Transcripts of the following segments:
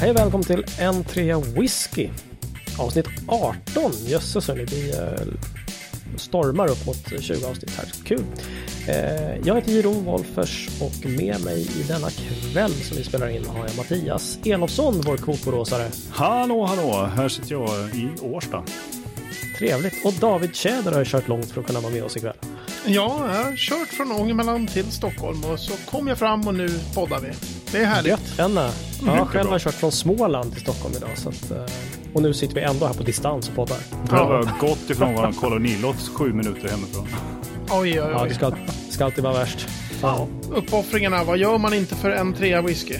Hej och välkommen till en trea whisky. Avsnitt 18. Jösses hörni, vi eh, stormar upp mot 20 avsnitt här. Kul! Eh, jag heter Jiro Wolfers och med mig i denna kväll som vi spelar in har jag Mattias Elofsson, vår kokoråsare. Hallå, hallå! Här sitter jag i Årsta. Trevligt! Och David Tjäder har kört långt för att kunna vara med oss ikväll. Ja, jag har kört från Ångermanland till Stockholm och så kom jag fram och nu poddar vi. Det är härligt. Gött, Enna. Ja, jag själv har kört från Småland till Stockholm idag. Så att, eh, och nu sitter vi ändå här på distans och poddar. Vi har gått ifrån vår kolonilott sju minuter hemifrån. Oj, oj, Ja, oj. det ska, ska alltid vara värst. Ja. Uppoffringarna, vad gör man inte för en trea whisky?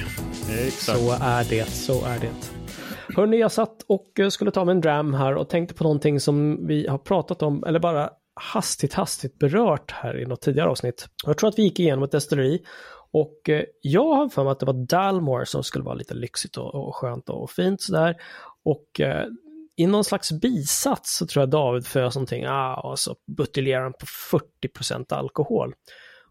Exakt. Så är det, så är det. Hörni, jag satt och eh, skulle ta mig en dram här och tänkte på någonting som vi har pratat om, eller bara hastigt, hastigt berört här i något tidigare avsnitt. Jag tror att vi gick igenom ett destilleri och eh, jag har för mig att det var Dalmore som skulle vara lite lyxigt och, och skönt och fint sådär. Och eh, i någon slags bisats så tror jag David fös någonting, ah, och så buteljerar han på 40% alkohol.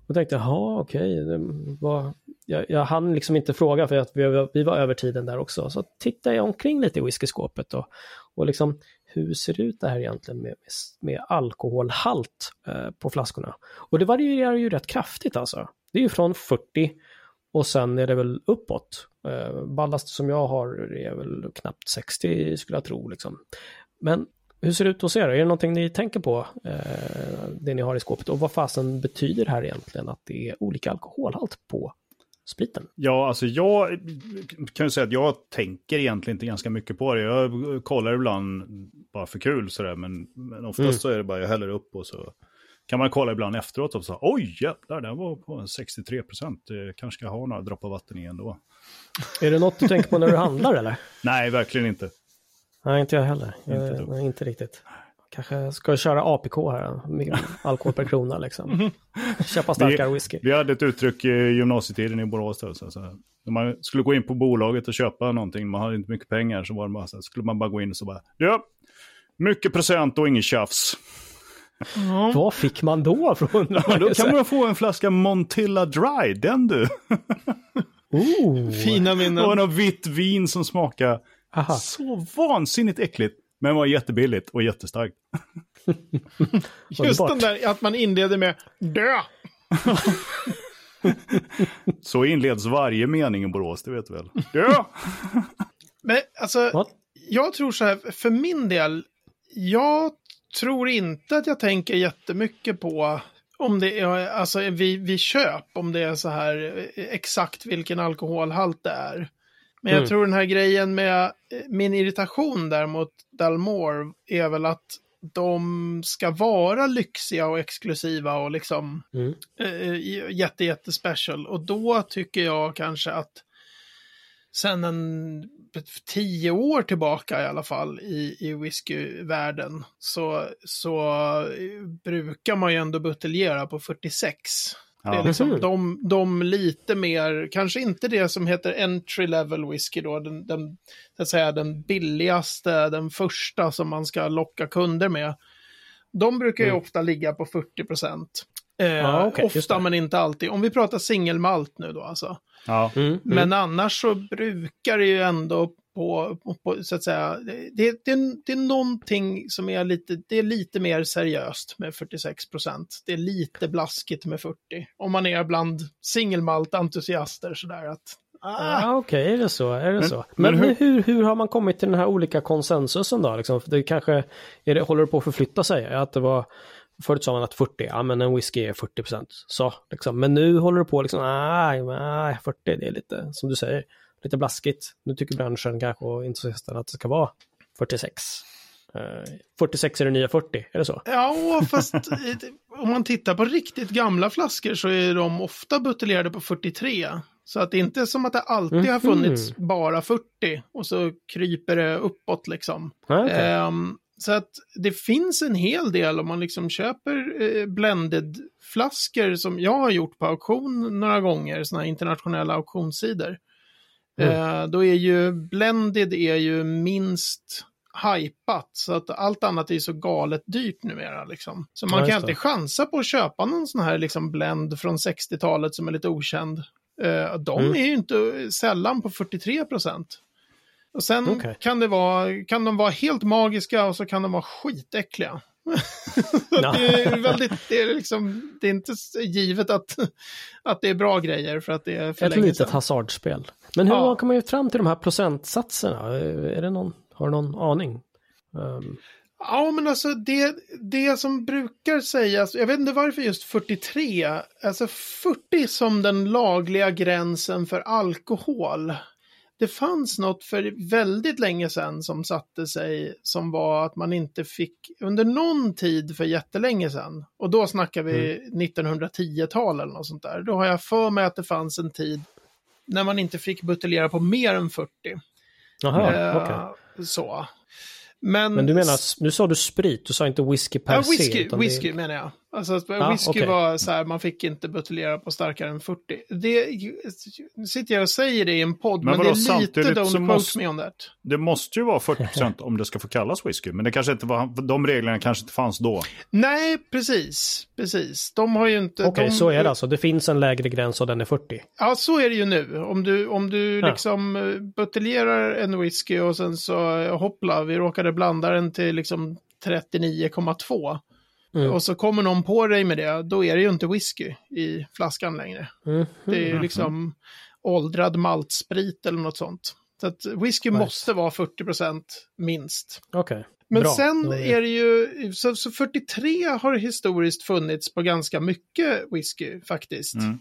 Och tänkte, jaha, okej, okay, jag, jag hann liksom inte fråga för att vi, var- vi var över tiden där också. Så tittade jag omkring lite i whiskyskåpet och, och liksom, hur ser det ut det här egentligen med, med, alkoholhalt eh, på flaskorna? Och det varierar ju rätt kraftigt alltså. Det är ju från 40 och sen är det väl uppåt. Eh, ballast som jag har är väl knappt 60 skulle jag tro. Liksom. Men hur ser det ut hos er? Är det någonting ni tänker på, eh, det ni har i skåpet? Och vad fasen betyder det här egentligen att det är olika alkoholhalt på spriten? Ja, alltså jag kan ju säga att jag tänker egentligen inte ganska mycket på det. Jag kollar ibland bara för kul sådär, men, men oftast Mm. så är det bara jag häller upp och så kan man kolla ibland efteråt och så oj jävlar, den var på 63 procent. Kanske ska ha några droppar vatten i ändå. Är det något du tänker på när du handlar eller? Nej, verkligen inte. Nej, inte jag heller. Inte Jag, du. nej, inte riktigt. Kanske ska köra APK här, alkohol per krona liksom. Köpa starkare whisky. Vi hade ett uttryck i gymnasietiden i Borås. Då, så, så, när man skulle gå in på bolaget och köpa någonting, man hade inte mycket pengar, så var det bara så skulle man bara gå in och så bara, ja, mycket procent och ingen tjafs. Vad fick man då? Från Ja, då kan man få en flaska Montilla Dry, den du. oh, Fina Och minnen. något vitt vin som smakar aha. så vansinnigt äckligt. Men var jättebilligt och jättestarkt. Just den där att man inleder med dö. Så inleds varje mening i Borås, det vet du väl? Ja! Men alltså, What? jag tror så här, för min del, jag tror inte att jag tänker jättemycket på om det är, alltså vid, vid köp, om det är så här eh, exakt vilken alkoholhalt det är. Men jag Mm. tror den här grejen med eh, min irritation där mot Dalmore är väl att de ska vara lyxiga och exklusiva och liksom Mm. eh, jätte, jätte special. Och då tycker jag kanske att sen en tio år tillbaka i alla fall i, i whiskyvärlden så, så eh, brukar man ju ändå buteljera på 46. Det är liksom de, de lite mer, kanske inte det som heter entry level whisky då, den, den, så att säga, den billigaste, den första som man ska locka kunder med. De brukar ju Mm. ofta ligga på 40 procent. Eh, okej, just ofta men inte alltid. Om vi pratar singelmalt nu då alltså. Ja. Mm, mm. Men annars så brukar det ju ändå på, på, så att säga, det, det, det är någonting som är lite, det är lite mer seriöst med 46 procent. Det är lite blaskigt med 40. Om man är bland singelmalt-entusiaster sådär att, ah, Ah, Okej, är det så? Är det Men- så? men Men, hur- hur, hur har man kommit till den här olika konsensusen då? Liksom? Det kanske, är det, håller det på att förflytta sig? Att det var, förut sa man att 40, ja men en whisky är 40 procent. Så, liksom. Men nu håller det på liksom, nej, nej, 40 det är lite, som du säger, lite blaskigt. Nu tycker branschen kanske och entusiasterna att det ska vara 46. Eh, 46 är det nya 40, är det så? ja fast eh, om man tittar på riktigt gamla flaskor så är de ofta buteljerade på 43. Så att det inte är som att det alltid har funnits bara 40 och så kryper det uppåt liksom. Ah, okej. Ehm, så att det finns en hel del om man liksom köper eh, blended-flaskor som jag har gjort på auktion några gånger, sådana här internationella auktionssidor. Mm. Eh, då är ju blended är ju minst hypat, så att allt annat är så galet dyrt numera. Liksom. Så man Ja, kan inte chansa på att köpa någon sån här liksom blend från 60-talet som är lite okänd. Eh, de Mm. är ju inte sällan på 43 procent. Och sen Okej. kan, det vara, kan de vara helt magiska och så kan de vara skitäckliga. Det, är väldigt, det, är liksom, det är inte givet att, att det är bra grejer för att det är för Ett länge litet hasardspel. Men hur Ja. kommer man fram till de här procentsatserna? Är det någon, har du någon aning? Ehm, Ja, men alltså det, det som brukar sägas, jag vet inte varför just 43, alltså 40 som den lagliga gränsen för alkohol. Det fanns något för väldigt länge sedan som satte sig som var att man inte fick, under någon tid för jättelänge sedan, och då snackar vi 1910-tal eller något sånt där, då har jag för mig att det fanns en tid när man inte fick buteljera på mer än 40. Jaha, Eh, okej. Så. Men, Men du menar, nu sa du sprit, du sa inte whisky per Ja, se. whisky, utan whisky Det... menar jag. Alltså, att Ja, whisky okej. var så här, man fick inte buteljera på starkare än 40. Det, nu sitter jag och säger det i en podd, Men men, vadå, det är lite don't quote måste- me on that. Det måste ju vara 40% om det ska få kallas whisky. Men det kanske inte var, de reglerna kanske inte fanns då. Nej, precis, precis. De har ju inte... Okej, de, så är det alltså. Det finns en lägre gräns och den är 40. Ja, så är det ju nu. Om du, om du Ja. liksom eh, buteljerar en whisky och sen så, eh, hoppla, vi råkade blanda den till liksom 39,2. Mm. Och så kommer någon på dig med det, då är det ju inte whisky i flaskan längre. Mm. Det är ju liksom åldrad maltsprit eller något sånt. Så att whisky Nice. måste vara 40% minst. Okej, Men bra. sen Då är det ju, så, så 43 har historiskt funnits på ganska mycket whisky faktiskt. Mm.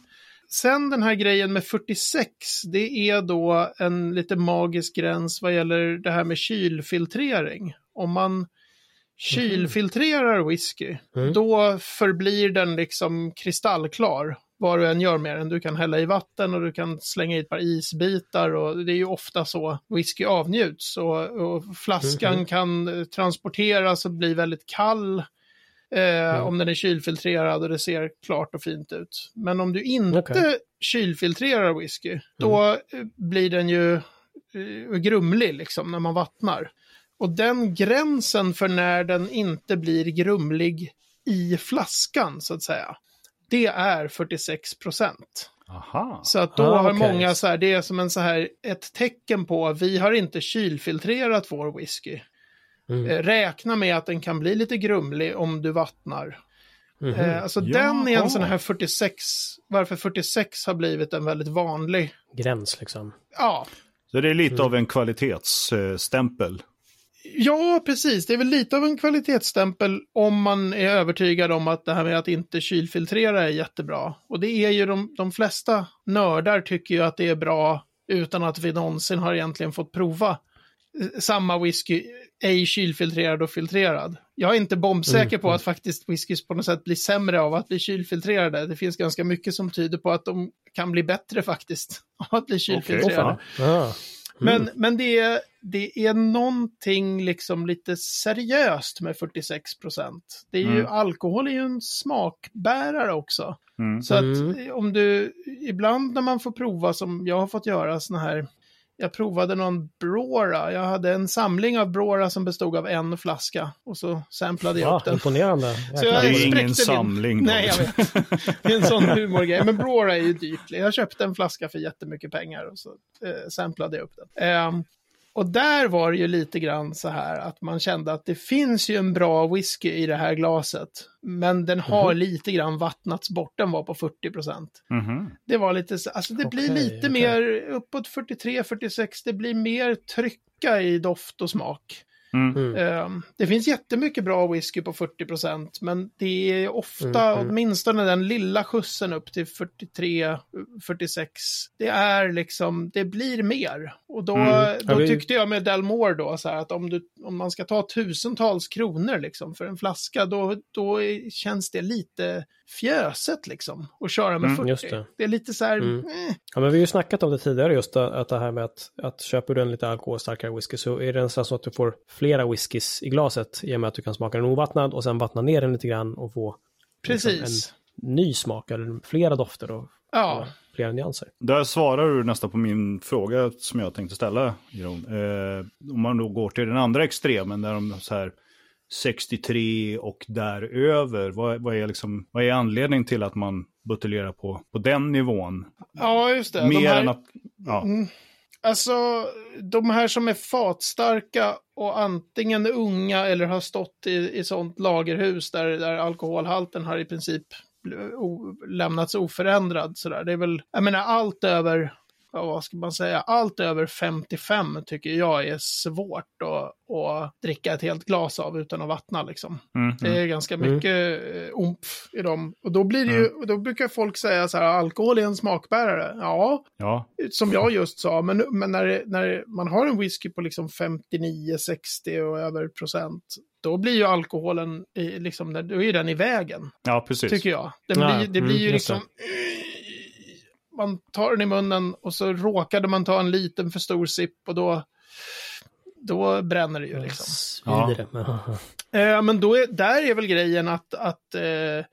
Sen den här grejen med 46, det är då en lite magisk gräns vad gäller det här med kylfiltrering. Om man kylfiltrerar whisky, Mm. då förblir den liksom kristallklar. Vad du än gör med den. Du kan hälla i vatten och du kan slänga i ett par isbitar och det är ju ofta så whisky avnjuts. Och, och flaskan Mhm. kan eh, transporteras och bli väldigt kall. Eh, Om den är kylfiltrerad och det ser klart och fint ut. Men om du inte Okej. kylfiltrerar whisky, då eh, blir den ju eh, grumlig liksom när man vattnar. Och den gränsen för när den inte blir grumlig i flaskan så att säga, det är 46 procent. Aha. Så att då Ah, har okej. många så här, det är som en så här, ett tecken på att vi har inte kylfiltrerat vår whisky. Mm. Eh, Räkna med att den kan bli lite grumlig om du vattnar. Mhm. Eh, alltså Jaha. den är en sån här 46, varför 46 har blivit en väldigt vanlig, Gräns liksom. ja, Så det är lite Mm. av en kvalitetsstämpel. Ja, precis. Det är väl lite av en kvalitetsstämpel om man är övertygad om att det här med att inte kylfiltrera är jättebra. Och det är ju de, de flesta nördar tycker ju att det är bra utan att vi någonsin har egentligen fått prova samma whisky, ej kylfiltrerad och filtrerad. Jag är inte bombsäker Mm, på att faktiskt whiskys på något sätt blir sämre av att bli kylfiltrerade. Det finns ganska mycket som tyder på att de kan bli bättre faktiskt av att bli kylfiltrerade. fan. Ah. Men, men det, är, det är någonting liksom lite seriöst med 46 procent. Det är ju, Mm. alkohol är ju en smakbärare också. Mm. Så att Mm. om du, ibland när man får prova som jag har fått göra såna här, jag provade någon Brora, jag hade en samling av Brora som bestod av en flaska och så samplade jag Ja, upp den. imponerande. Så jag Det är ingen min- samling. då. Nej, jag vet. Det är en sån humorgrej. Men Brora är ju dyrt. Jag köpte en flaska för jättemycket pengar och så eh, samplade jag upp den. Ehm, och där var det ju lite grann så här att man kände att det finns ju en bra whisky i det här glaset. Men den har Mhm. lite grann vattnats bort. Den var på 40 procent. Mhm. Det var lite så, alltså det blir Okej, lite okej. mer uppåt 43-46. Det blir mer trycka i doft och smak. Mm. Mm. Ehm, det finns jättemycket bra whisky på 40% men det är ofta Mm, mm. åtminstone den lilla skjutsen upp till 43-46. Det är liksom, det blir mer. Och då, Mm. då tyckte jag med Delmore då så här att om, du, om man ska ta tusentals kronor liksom för en flaska, då, då känns det lite fjöset liksom att köra med Mm, 40. just det. är lite så här, Mm. eh, Ja, men vi har ju snackat om det tidigare just att, att det här med att, att köper du en lite alkoholstarkare whisky så är det nästan så att du får flera whiskys i glaset i och med att du kan smaka den ovattnad och sen vattna ner den lite grann och få liksom precis. en ny smak eller flera dofter och Ja. Flera nyanser. Där svarar du nästan på min fråga som jag tänkte ställa. Jeroen. Eh, om man då går till den andra extremen där de så här 63 och däröver. Vad, vad, är liksom, vad är anledningen till att man buteljerar på, på den nivån? ja, just det. De Mer här- än att... Ja. Mm. Alltså, de här som är fatstarka och antingen unga eller har stått i, i sånt lagerhus där, där alkoholhalten har i princip o, lämnats oförändrad. Sådär. Det är väl, jag menar allt över ja, vad ska man säga, allt över 55 tycker jag är svårt att, att dricka ett helt glas av utan att vattna liksom. Mm, Det är ganska mycket mm. umf i dem. Och då blir det ju, då brukar folk säga så här, alkohol är en smakbärare. Ja, ja. som jag just sa, men, men när, när man har en whisky på liksom 59, 60 och över procent, då blir ju alkoholen, liksom, då är den i vägen. Ja, precis. Tycker jag. Den blir, det blir ju mm, liksom man tar den i munnen och så råkade man ta en liten för stor sipp och då, då bränner det ju liksom. Ja. eh, men då är, där är väl grejen att, att eh,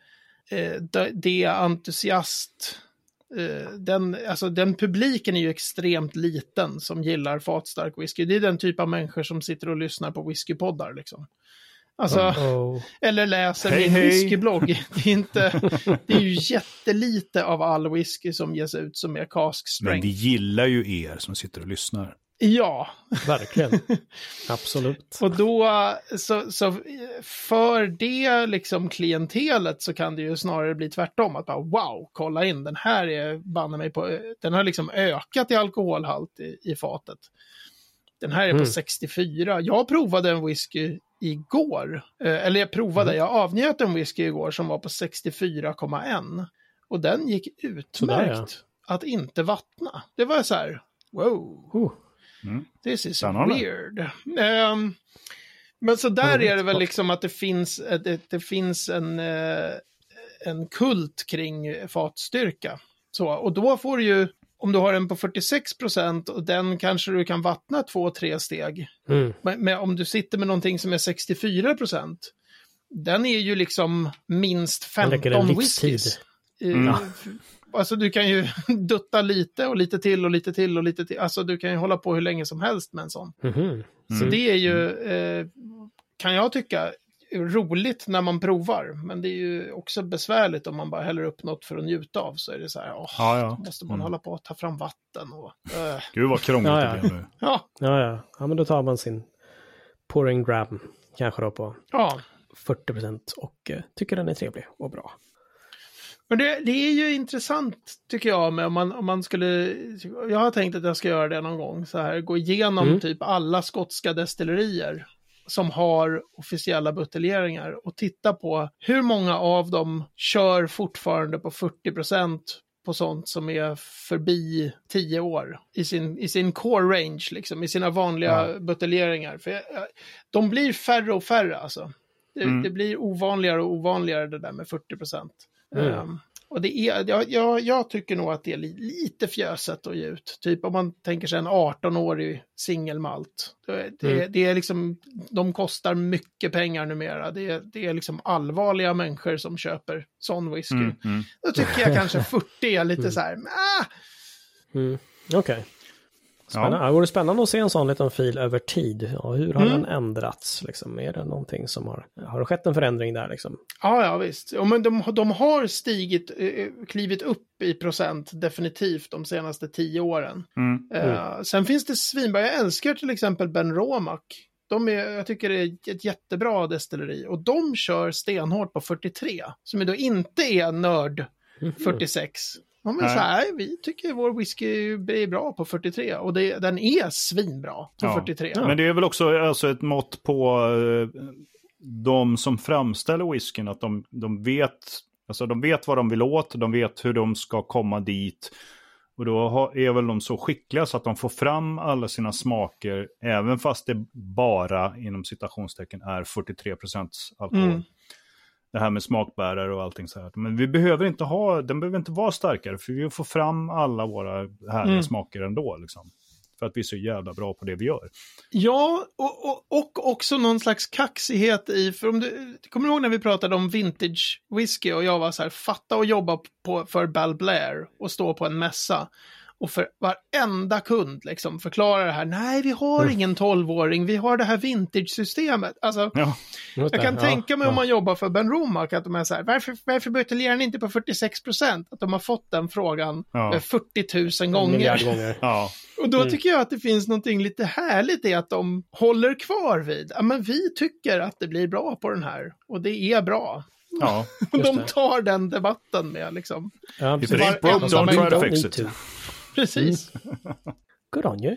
det är entusiast, eh, den, alltså den publiken är ju extremt liten som gillar fatstark whisky. Det är den typ av människor som sitter och lyssnar på whiskypoddar liksom. Alltså, oh. eller läser hej, min hej. whiskyblogg. Det är, inte, det är ju jättelite av all whisky som ges ut som är cask strength. Men vi gillar ju er som sitter och lyssnar. Ja. Verkligen. Absolut. Och då, så, så för det liksom klientelet så kan det ju snarare bli tvärtom. Att bara wow, kolla in, den här är banne mig på, den har liksom ökat i alkoholhalt i, i fatet. Den här är på Mm. 64. Jag provade en whisky igår. Eh, Eller jag provade, Mm. jag avnjöt en whisky igår som var på 64,1. Och den gick utmärkt Sådär, att inte vattna. Det var så här, wow, Oh. this is Spännande. weird. Ehm, men så där Mm, är det väl liksom att det finns, att det, det finns en, eh, en kult kring fatstyrka. Så, och då får du ju, om du har en på 46 procent och den kanske du kan vattna två, tre steg. Mm. Men, men om du sitter med någonting som är 64 procent, den är ju liksom minst Den räcker en 15 livstid. whiskys. Mm. Eh, Alltså du kan ju dutta lite och lite till och lite till och lite till. Alltså du kan ju hålla på hur länge som helst med en sån. Mhm. Så Mm. det är ju, eh, kan jag tycka, roligt när man provar. Men det är ju också besvärligt om man bara häller upp något för att njuta av. Så är det så här, åh, Ja, ja. måste man Mm. hålla på att ta fram vatten och... eh, Gud vad krångligt Ja, det blev nu. ja, Ja, ja. Ja, men då tar man sin pouring grab, kanske då på ja. 40 procent och eh, tycker den är trevlig och bra. Men det, det är ju intressant tycker jag med om man, om man skulle, jag har tänkt att jag ska göra det någon gång, så här, gå igenom Mm. typ alla skotska destillerier som har officiella buteljeringar och titta på hur många av dem kör fortfarande på 40 procent på sånt som är förbi 10 år i sin, i sin core range, liksom, i sina vanliga Ja. buteljeringar. För jag, jag, de blir färre och färre alltså. Det, Mm. det blir ovanligare och ovanligare det där med 40 procent. Mm. Ehm, och det är, jag, jag, jag tycker nog att det är li, lite fjöset att ge ut. Typ om man tänker sig en 18-årig singelmalt. Det, det, Mm. det är liksom, de kostar mycket pengar numera. Det, är- det är liksom allvarliga människor som köper sån whisky. Mm, mm. Då tycker jag kanske 40 är lite så här, ah, Mm. Okej. Spännande. Ja. Det vore spännande att se en sån liten fil över tid. Ja, hur har Mm. den ändrats? Liksom? Är det någonting som har... Har det skett en förändring där liksom? Ja, ja visst. Ja, men de, de har stigit, eh, klivit upp i procent definitivt de senaste tio åren. Mm. Eh, sen finns det svinbra, jag älskar till exempel Ben Romac. De är, jag tycker det är ett jättebra destilleri och de kör stenhårt på 43, som ju då inte är nörd Mhm. 46. Är Nej. så här, vi tycker vår whisky är bra på 43 och det, den är svinbra på Ja. 43. Men det är väl också alltså, ett mått på eh, de som framställer whiskyn, att de, de, vet, alltså, de vet vad de vill åt, de vet hur de ska komma dit. Och då har, är väl de så skickliga så att de får fram alla sina smaker, även fast det bara inom citationstecken är 43 alkohol. Mm. Det här med smakbärare och allting så här. Men vi behöver inte ha, den behöver inte vara starkare, för vi får fram alla våra härliga Mm. smaker ändå. Liksom. För att vi är så jävla bra på det vi gör. Ja, och, och, och också någon slags kaxighet i, för om du, kommer du ihåg när vi pratade om vintage whisky och jag var så här, fatta och jobba på, för Bal Blair och stå på en mässa och för varenda kund liksom förklara det här, nej vi har Mm. ingen 12-åring, vi har det här vintage-systemet. Alltså, Ja, jag kan ja, tänka mig ja. om man jobbar för Ben Romack att de är så här, varför, varför buteljerar ni inte på 46 procent? Att de har fått den frågan Ja. eh, 40 000 En gånger. gånger. ja. Och då Mm. tycker jag att det finns någonting lite härligt i att de håller kvar vid, ja men vi tycker att det blir bra på den här och det är bra. Ja, de tar den debatten med liksom. Ja, if it ain't broke, don't try to fix it. Precis. Good on you.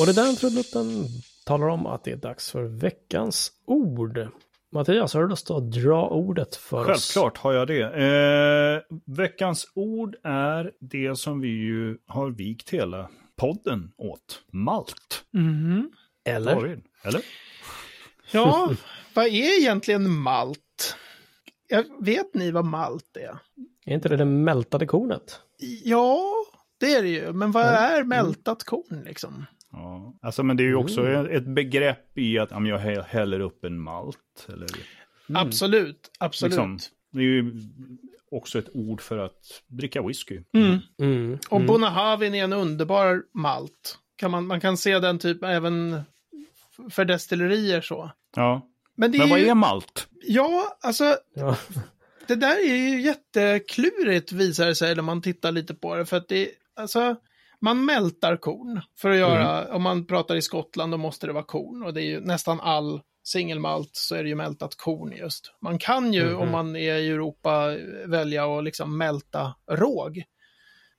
Och det där trudelutten talar om att det är dags för veckans ord. Mattias, har du lust att dra ordet för oss? Självklart har jag det. Eh, veckans ord är det som vi ju har vikt hela podden åt. Malt. Mhm. Eller? Eller? Ja, vad är egentligen malt? Jag, vet ni vad malt är? Är inte det det mältade kornet? Ja, det är det ju. Men vad är mältat korn liksom? Ja. Alltså, men det är ju också ett begrepp i att men jag hä- häller upp en malt. Eller, Absolut, absolut. liksom, det är ju också ett ord för att dricka whisky. Mm. Mm. Och Bonahavin är en underbar malt. Kan man, man kan se den typ även för destillerier så. Ja. Men, det är Men vad ju, är malt? Ja, alltså Ja. Det där är ju jätteklurigt visar det sig när man tittar lite på det. För att det, alltså, man mältar korn för att göra, om man pratar i Skottland då måste det vara korn. Och det är ju nästan all singelmalt så är det ju mältat korn just. Man kan ju om man är i Europa välja att liksom mälta råg.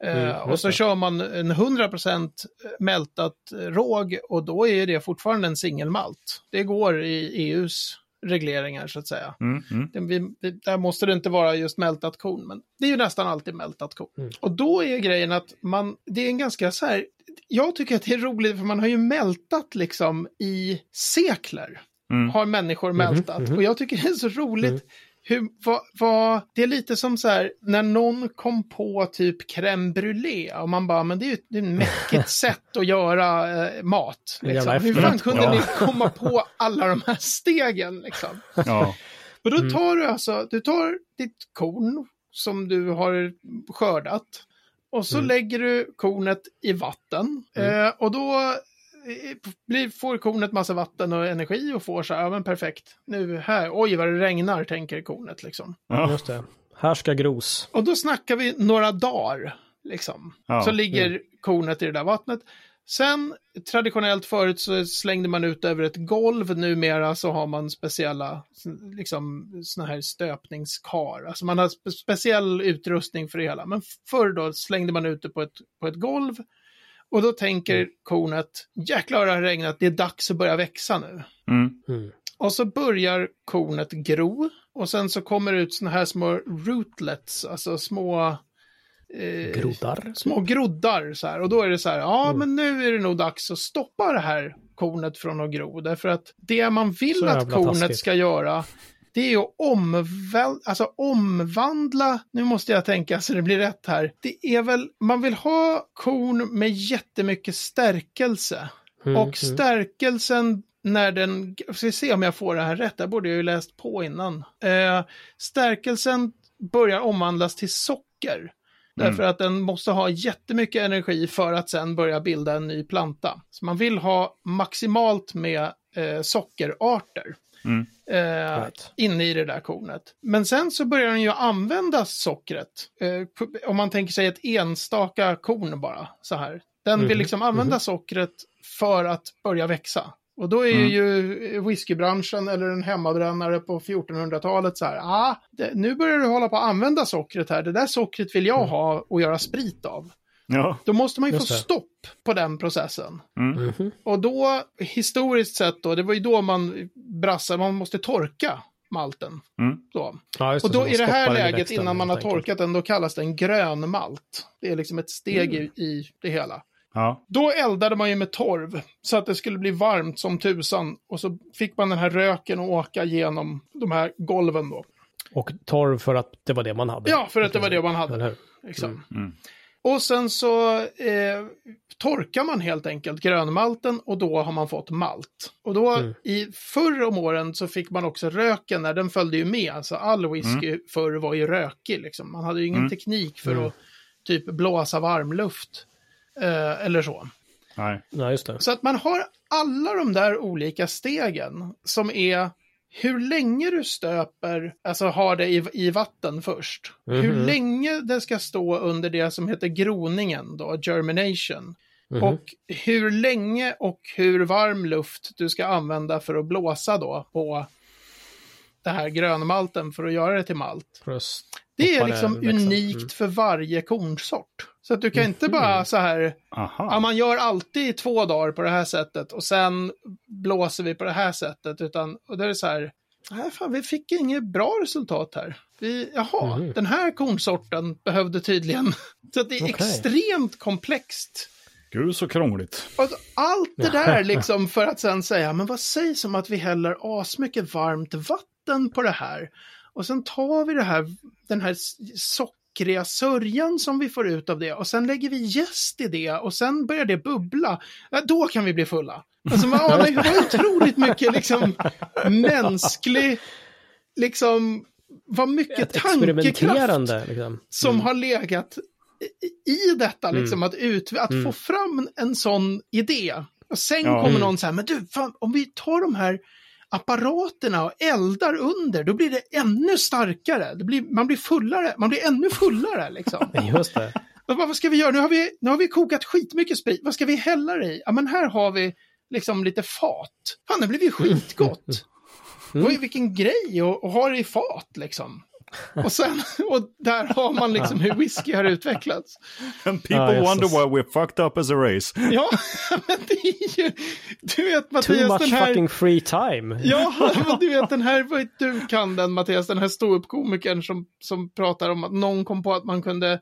Eh, Mm, och så kör man en 100% mältat råg och då är det fortfarande en singelmalt. Det går i EUs regleringar så att säga. Mm, mm. Det, vi, vi, där måste det inte vara just mältat korn, men det är ju nästan alltid mältat korn. Mm. Och då är grejen att man, det är en ganska så här, jag tycker att det är roligt för man har ju mältat liksom i sekler. Mm. Har människor mältat. mhm. Och jag tycker det är så roligt Mm. Hur, vad, vad, det är lite som så här, när någon kom på typ crème brûlée och man bara, men det är ju ett, det är ett mäckigt sätt att göra eh, mat. Liksom. Hur fan kunde Ja. ni komma på alla de här stegen liksom? Ja. Och då Mm. tar du alltså, du tar ditt korn som du har skördat och så Mm. lägger du kornet i vatten. Mm. Eh, och då blir, får kornet massa vatten och energi och får så här, ja men perfekt. Nu här, oj vad det regnar, tänker kornet liksom. Ja. Just det. Här ska gros. Och då snackar vi några dagar, liksom. Ja. Så ligger kornet i det där vattnet. Sen, traditionellt förut så slängde man ut över ett golv. Numera så har man speciella, liksom, såna här stöpningskar. Alltså man har spe speciell utrustning för det hela. Men förr då slängde man ut det på ett, på ett golv. Och då tänker kornet, jäklar det har regnat, det är dags att börja växa nu. Mm. Mm. Och så börjar kornet gro. Och sen så kommer det ut såna här små rootlets, alltså små... Eh, Grodar. små groddar så här. Och då är det så här, ja Mm. men nu är det nog dags att stoppa det här kornet från att gro. Därför att det man vill att kornet taskigt. ska göra, det är att omväl, alltså omvandla, nu måste jag tänka så det blir rätt här. Det är väl, man vill ha korn med jättemycket stärkelse. Mm, Och mm. stärkelsen när den, ska se om jag får det här rätt, det borde jag ju läst på innan. Eh, stärkelsen börjar omvandlas till socker. Därför att den måste ha jättemycket energi för att sen börja bilda en ny planta. Så man vill ha maximalt med eh, sockerarter Mm. eh, Right. inne i det där kornet. Men sen så börjar den ju använda sockret. Eh, om man tänker sig ett enstaka korn bara, så här. Den vill Mhm, liksom använda sockret för att börja växa. Och då är Mm. ju whiskybranschen eller en hemmabrännare på 1400-talet så här, ah, det, nu börjar du hålla på att använda sockret här, det där sockret vill jag ha och göra sprit av. Ja. Då måste man ju få Just det. stopp på den processen. Mm. Mhm. Och då, historiskt sett då, det var ju då man brassade, man måste torka malten. Mm. Så. Ja, Och då i det här läget, växten, innan man har torkat den, då kallas den grön malt. Det är liksom ett steg Mm. i, i det hela. Ja. Då eldade man ju med torv så att det skulle bli varmt som tusan. Och så fick man den här röken och åka genom de här golven då. Och torv för att det var det man hade. Ja, för att det var det man hade. Eller hur? Liksom. Mm. Och sen så eh, torkar man helt enkelt grönmalten och då har man fått malt. Och då Mm. i förr om åren så fick man också röken när den följde ju med. Alltså all whisky förr var ju rökig liksom. Man hade ju ingen Mm. teknik för Mm. att typ blåsa varmluft. Eh, eller så. Nej. Ja, just det. Så att man har alla de där olika stegen som är hur länge du stöper, alltså har det i, i vatten först. Hur Mhm. länge det ska stå under det som heter groningen då, germination. Mhm. Och hur länge och hur varm luft du ska använda för att blåsa då på det här grönmalten för att göra det till malt. Det är liksom växten. unikt Mm. för varje kornsort. Så att du kan inte bara så här, Aha. ja, man gör alltid två dagar på det här sättet och sen blåser vi på det här sättet. Utan, och då är det så här, nej fan, vi fick inget bra resultat här. Vi, jaha, Mhm. den här kornsorten behövde tydligen. Så att det är Okej. extremt komplext. Gud så krångligt. Och allt det där liksom för att sen säga, men vad sägs om att vi häller asmycket varmt vatten på det här? Och sen tar vi det här, den här sockriga sörjan som vi får ut av det och sen lägger vi jäst i det och sen börjar det bubbla. Ja, då kan vi bli fulla. Alltså man anar ju otroligt mycket liksom mänsklig, liksom, vad mycket tankekraft experimenterande liksom. som har legat i- detta, Mm. liksom, att, ut, att få fram en sån idé. Och sen Ja. kommer Mm. någon så här, men du, fan, om vi tar de här apparaterna och eldar under, då blir det ännu starkare. Det blir, man blir fullare, man blir ännu fullare liksom. Just det. Vad vad ska vi göra? Nu har vi, nu har vi kokat skitmycket sprit, vad ska vi hälla det i? Ja, men här har vi liksom lite fat. Fan, det blir ju skitgott. Mm. Oj, vilken grej att ha det i fat liksom. Och sen, och där har man liksom hur whisky har utvecklats. And people Ja, Jesus. wonder why we're fucked up as a race. Ja, men det är ju, du vet Too Mattias, den much här... fucking free time. Ja, men du vet den här, vad du kan den Mattias, den här ståuppkomikern som, som pratar om att någon kom på att man kunde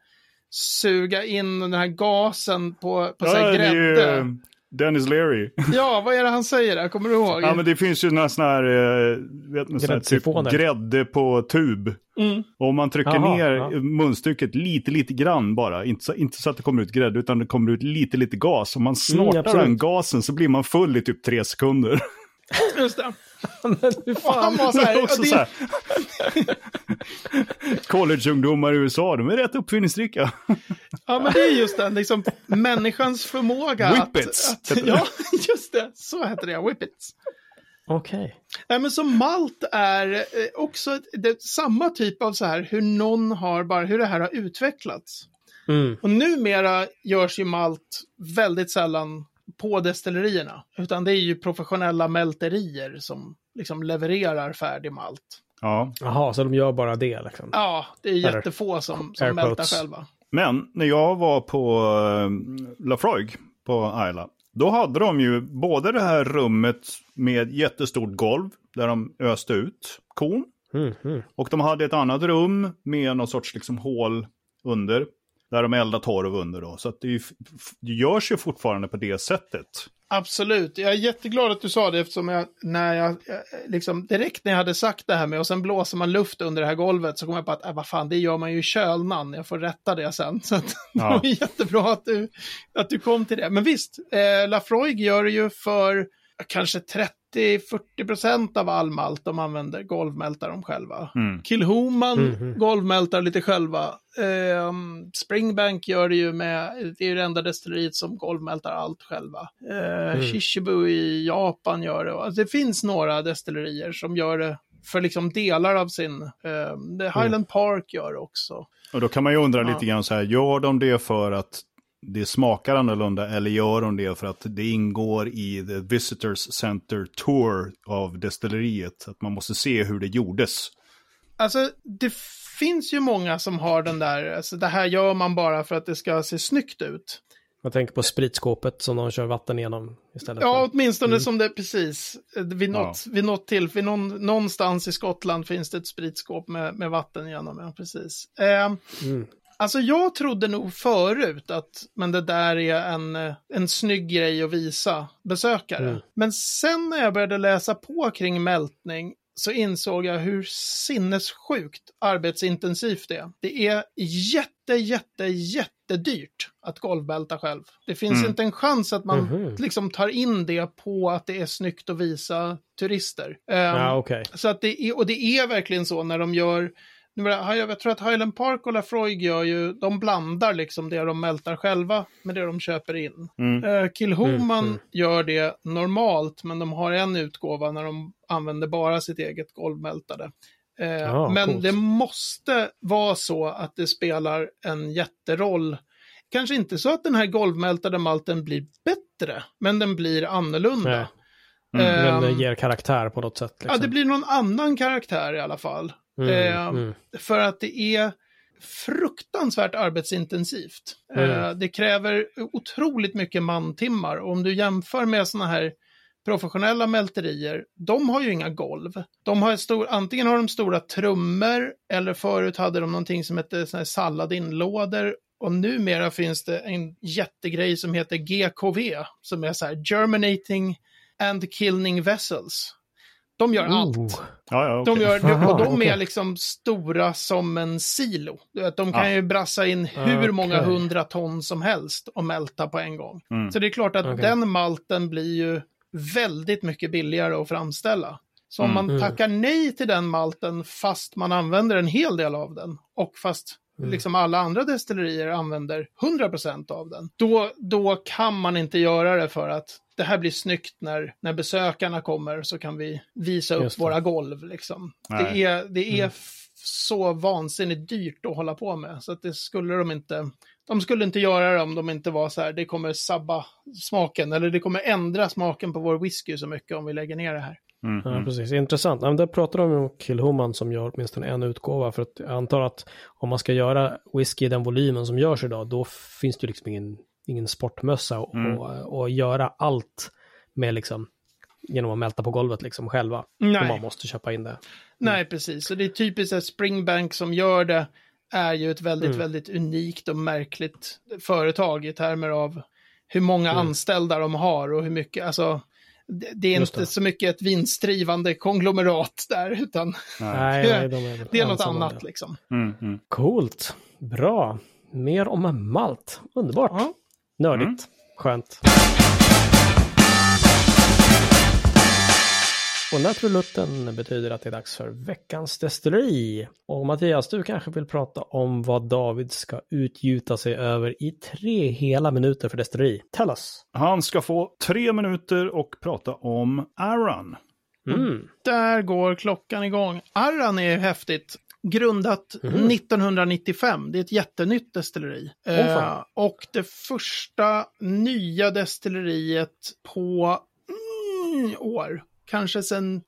suga in den här gasen på, på så här det är ju grädde. Dennis Leary. Ja, vad är det han säger där? Kommer du ihåg? ja, men det finns ju några sådana här, eh, vet ni, såna här typ grädde på tub. Mm. Och om man trycker Jaha, ner ja. munstycket lite, lite grann bara, inte så, inte så att det kommer ut grädde, utan det kommer ut lite, lite gas. Om man snortar absolut. den gasen så blir man full i typ tre sekunder. Just det. Men hur Och han fan. var så här, Också och så det, här. Collegeungdomar i USA, de är rätt uppfinningsrika. ja, men det är just den, liksom människans förmåga Whippets, att... att det. ja, just det, så heter det, whippets. Okej. Nej, men så malt är eh, också det, samma typ av så här hur någon har bara, hur det här har utvecklats. Mm. Och numera görs ju malt väldigt sällan på destillerierna, utan det är ju professionella mälterier som liksom levererar färdig malt. Ja, Jaha, så de gör bara det liksom. Ja, det är jättefå som, som mältar själva. men när jag var på uh, Lafroig på Isla, då hade de ju både det här rummet med jättestort golv där de öste ut kon. Mm, mm. Och de hade ett annat rum med någon sorts liksom hål under. Där de eldar torv under då. Så att det, det görs ju fortfarande på det sättet. Absolut, jag är jätteglad att du sa det eftersom jag, när jag, jag, liksom, direkt när jag hade sagt det här med och sen blåser man luft under det här golvet så kom jag på att, äh, vad fan, det gör man ju i kölnan, jag får rätta det sen. Så att, Ja. det var jättebra att du, att du kom till det. Men visst, eh, Lafroig gör det ju för kanske 30-40 procent av all malt de använder, golvmältar de själva. Mm. Kilhoman Mhm. golvmältar lite själva. Ehm, Springbank gör det ju med, det är ju det enda destilleriet som golvmältar allt själva. Uh, Mm. Shishibu i Japan gör det. Alltså, det finns några destillerier som gör det för liksom delar av sin, det Highland Park gör det också. Och då kan man ju undra Ja. lite grann så här, gör de det för att det smakar annorlunda eller gör de det för att det ingår i the Visitors Center Tour av destilleriet? Att man måste se hur det gjordes. Alltså, det finns ju många som har den där, alltså det här gör man bara för att det ska se snyggt ut. Jag tänker på spritskåpet som de kör vatten igenom istället. Ja, för. åtminstone som det precis. Vid något, vid något till, vid någon, någonstans i Skottland finns det ett spritskåp med, med vatten igenom. Ja, precis. Eh, Mm. Alltså jag trodde nog förut att men det där är en, en snygg grej att visa besökare. Mm. Men sen när jag började läsa på kring mältning så insåg jag hur sinnessjukt arbetsintensivt det är. Det är jätte, jätte, jättedyrt att golvbälta själv. Det finns Mm. inte en chans att man Mhm. liksom tar in det på att det är snyggt att visa turister. Ehm, Ja, okej. så att det är, och det är verkligen så när de gör Jag tror att Highland Park och Lafroig gör ju, de blandar liksom det de mältar själva med det de köper in. Mm. Uh, Kilhoman Mm, mm. gör det normalt, men de har en utgåva när de använder bara sitt eget golvmältade. Eh, Ja, men coolt. det måste vara så att det spelar en jätteroll. Kanske inte så att den här golvmältade malten blir bättre, men den blir annorlunda. Nej. Mm. Ehm, Men det ger karaktär på något sätt. Liksom. Ja, det blir någon annan karaktär i alla fall. Mm, eh, mm. För att det är fruktansvärt arbetsintensivt. Mm. Eh, det kräver otroligt mycket mantimmar. Om du jämför med sådana här professionella mälterier, de har ju inga golv. De har stor, antingen har de stora trummor eller förut hade de någonting som hette såna här salladinlådor. Och numera finns det en jättegrej som heter GKV, som är så här Germinating and Killing Vessels. De gör allt. Oh. Ja, ja, okej. De gör, Aha, och de okej. är liksom stora som en silo. De kan Ja. ju brassa in hur Okej. många hundra ton som helst och mälta på en gång. Mm. Så det är klart att den malten blir ju väldigt mycket billigare att framställa. Så om Mm. man Mm. tackar nej till den malten fast man använder en hel del av den och fast Mm. liksom alla andra destillerier använder 100% av den, då, då kan man inte göra det för att det här blir snyggt när, när besökarna kommer så kan vi visa upp våra golv. Liksom. Det är, det är Mm. så vansinnigt dyrt att hålla på med så att det skulle de inte de skulle inte göra det om de inte var så här, det kommer sabba smaken eller det kommer ändra smaken på vår whisky så mycket om vi lägger ner det här. Mm. Ja, Mm. precis. Intressant. Ja, där pratar de om Kilhoman som gör åtminstone en utgåva. För att jag antar att om man ska göra whisky i den volymen som görs idag, då finns det liksom ingen, ingen sportmössa och, Mm. och, och göra allt med liksom genom att mälta på golvet liksom själva. Nej. Man måste köpa in det. Nej, precis. Så det är typiskt att Springbank som gör det är ju ett väldigt, Mm. väldigt unikt och märkligt företag i termer av hur många Mm. anställda de har och hur mycket, alltså det, det är Just inte det. så mycket ett vinstdrivande konglomerat där, utan Nej. Nej, de är det är något annat det. liksom. Mm. Mm. Coolt. Bra. Mer om malt. Underbart. Ja. Nördigt. Mm. Skönt. Och trudelutten betyder att det är dags för veckans destilleri. Och Mattias, du kanske vill prata om vad David ska utgjuta sig över i tre hela minuter för destilleri. Tell us. Han ska få tre minuter och prata om Aran. Mm. Där går klockan igång. Arran är häftigt. Grundat Mhm. 1995. Det är ett jättenytt destilleri. Fan. Eh, och det första nya destilleriet på mm, år. Kanske sedan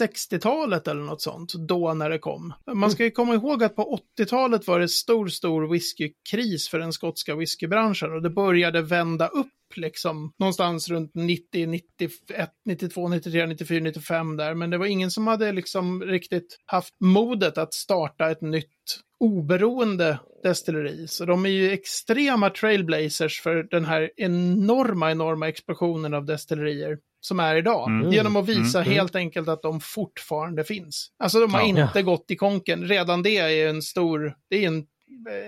60-talet eller något sånt, då när det kom. Man ska ju komma ihåg att på 80-talet var det stor, stor whiskykris för den skotska whiskybranschen och det började vända upp liksom någonstans runt 90, 91, 92, 93, 94, 95 där. Men det var ingen som hade liksom riktigt haft modet att starta ett nytt oberoende destilleri. Så de är ju extrema trailblazers för den här enorma, enorma explosionen av destillerier som är idag. Mm. Genom att visa Mm. helt enkelt att de fortfarande finns. Alltså de har Ja. inte gått i konken. Redan det är en stor, det är en,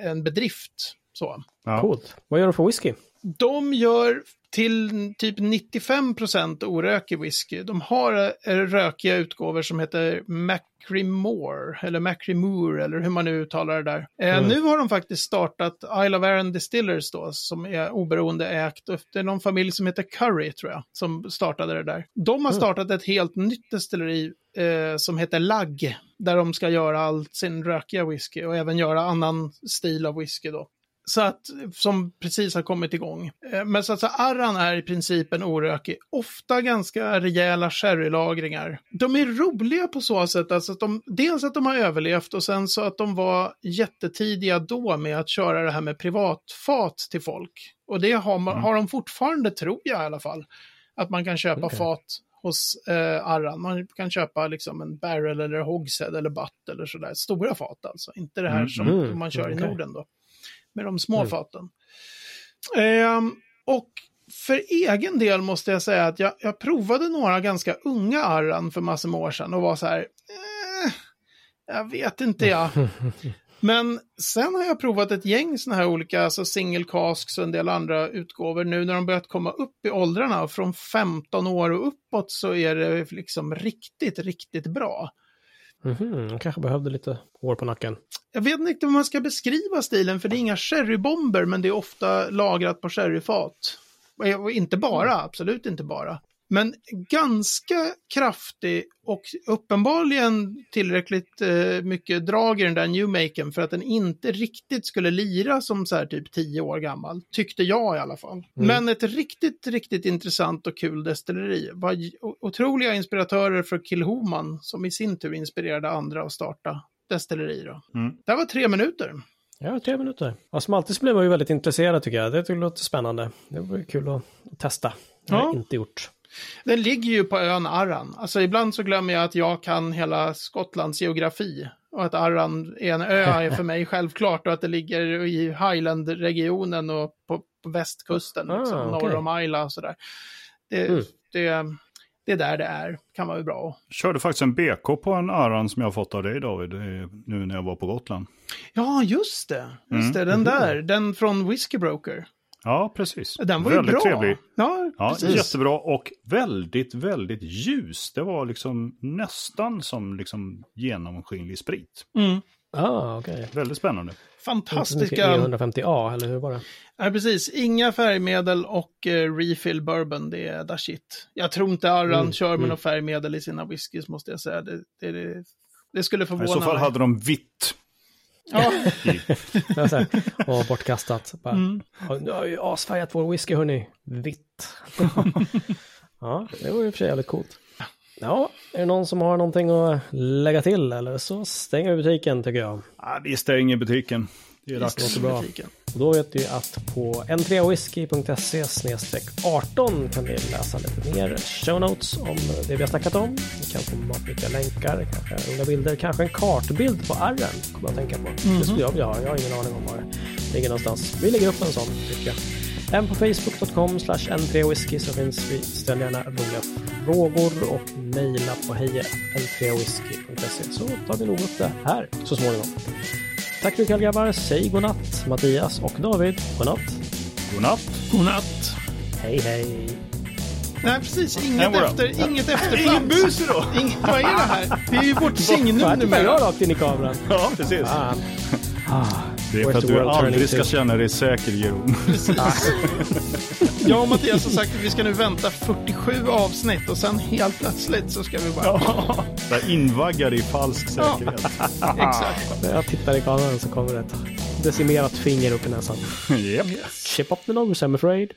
en bedrift. Så. Ja. Coolt. Vad gör du för whisky? De gör till typ 95% orökig whisky. De har eh, rökiga utgåvor som heter Macrimore, eller Macrimore, eller hur man nu uttalar det där. Eh, Mm. Nu har de faktiskt startat Isle of Arran Distillers då, som är oberoende ägt. Det är någon familj som heter Curry, tror jag, som startade det där. De har Mm. startat ett helt nytt destilleri eh, som heter Lagg, där de ska göra all sin rökiga whisky och även göra annan stil av whisky då. Så att, som precis har kommit igång. Eh, Men så att så Arran är i princip en orökig, ofta ganska rejäla sherrylagringar. De är roliga på så sätt, alltså att de, dels att de har överlevt och sen så att de var jättetidiga då med att köra det här med privatfat till folk. Och det har, man, Mm. har de fortfarande, tror jag i alla fall, att man kan köpa Okej. fat hos eh, Arran. Man kan köpa liksom en barrel eller hogshead eller butt eller sådär. Stora fat alltså, inte det här Mm, som mm, man kör i okej. Norden då. Med de små Mm. faten. Ehm, och för egen del måste jag säga att jag, jag provade några ganska unga Arran för massor med år sedan och var så här, eh, jag vet inte jag. Men sen har jag provat ett gäng sådana här olika, alltså single casks och en del andra utgåvor nu när de börjat komma upp i åldrarna. Från 15 år och uppåt så är det liksom riktigt, riktigt bra. Mhm, de kanske behövde lite hår på nacken. Jag vet inte hur man ska beskriva stilen, för det är inga sherrybomber, men det är ofta lagrat på sherryfat. Och inte bara, absolut inte bara. Men ganska kraftig och uppenbarligen tillräckligt eh, mycket drag i den där Newmaken för att den inte riktigt skulle lira som så här typ tio år gammal. Tyckte jag i alla fall. Mm. Men ett riktigt, riktigt intressant och kul destilleri. Var otroliga inspiratörer för Kilhoman som i sin tur inspirerade andra att starta destilleri. Då. Mm. Det här var tre minuter. Ja, tre minuter. Ja, som alltid så blir man ju väldigt intresserad tycker jag. Det jag låter spännande. Det vore kul att testa. Det har jag Ja. inte gjort. Den ligger ju på ön Arran. Alltså ibland så glömmer jag att jag kan hela Skottlands geografi. Och att Arran är en ö är för mig självklart. Och att det ligger i Highland-regionen och på, på västkusten. Ah, liksom, okej. Norr om Isla och sådär. Det, Mm. det, det är där det är. Kan vara bra. Körde faktiskt en BK på en Aran som jag har fått av dig David, eh, nu när jag var på Gotland. Ja, just det. Just det, den där. Den från Whiskey Broker. Ja, precis. Den var ju Väldigt bra. trevlig. Ja, Ja, precis. jättebra och väldigt, väldigt ljus. Det var liksom nästan som liksom genomskinlig sprit. Mm. Ah, okej. Väldigt spännande. Fantastiska... E150A, eller hur var det? Nej, precis. Inga färgmedel och eh, refill bourbon, det är da shit. Jag tror inte Arran Mm, kör med mm. något färgmedel i sina whiskys, måste jag säga. Det, det, det, det skulle I förvåna så fall mig. hade de vitt Ja, här, Åh, bortkastat. Bara, mm. "Ja, Nu har ju asfärgat vår whisky, hörni. Vitt. ja, det var ju i och för sig jävligt coolt. Ja, är det någon som har någonting att lägga till eller så stänger vi butiken tycker jag. Ja, vi stänger butiken. Det är dags. låter bra. butiken. Och då vet du att på n3whisky.se 18 kan ni läsa lite mer show notes om det vi har snackat om. Ni kan få matnyttiga länkar, kanske roliga bilder, kanske en kartbild på arren, kommer jag att tänka på. Det skulle jag vilja ha, jag har ingen aning om var det ligger någonstans. Vi lägger upp en sån, tycker jag. Även på facebook.com slash n3whisky så finns vi. Ställ gärna roliga frågor och mejla på hejen3whisky.se så tar vi nog upp det här så småningom. Tack för ikväll grabbar. Säg godnatt Mattias och David. Godnatt. Godnatt. Godnatt. Hej hej. Nej, precis. Inget, efter, inget Ingen efterflans. bus idag! Ing, vad är det här? Det är ju vårt signum Fan, jag numera. rakt in i kameran. Ja, precis. Ah, Det är för att du aldrig ska känna dig säker, Jeroen. Jag och Mattias har sagt att vi ska nu vänta 47 avsnitt och sen helt plötsligt så ska vi bara... Så här Invaggad i falsk säkerhet. Exakt. När jag tittar i kameran så kommer det ett decimerat finger upp i näsan. Japp. Chip up the nose I'm afraid.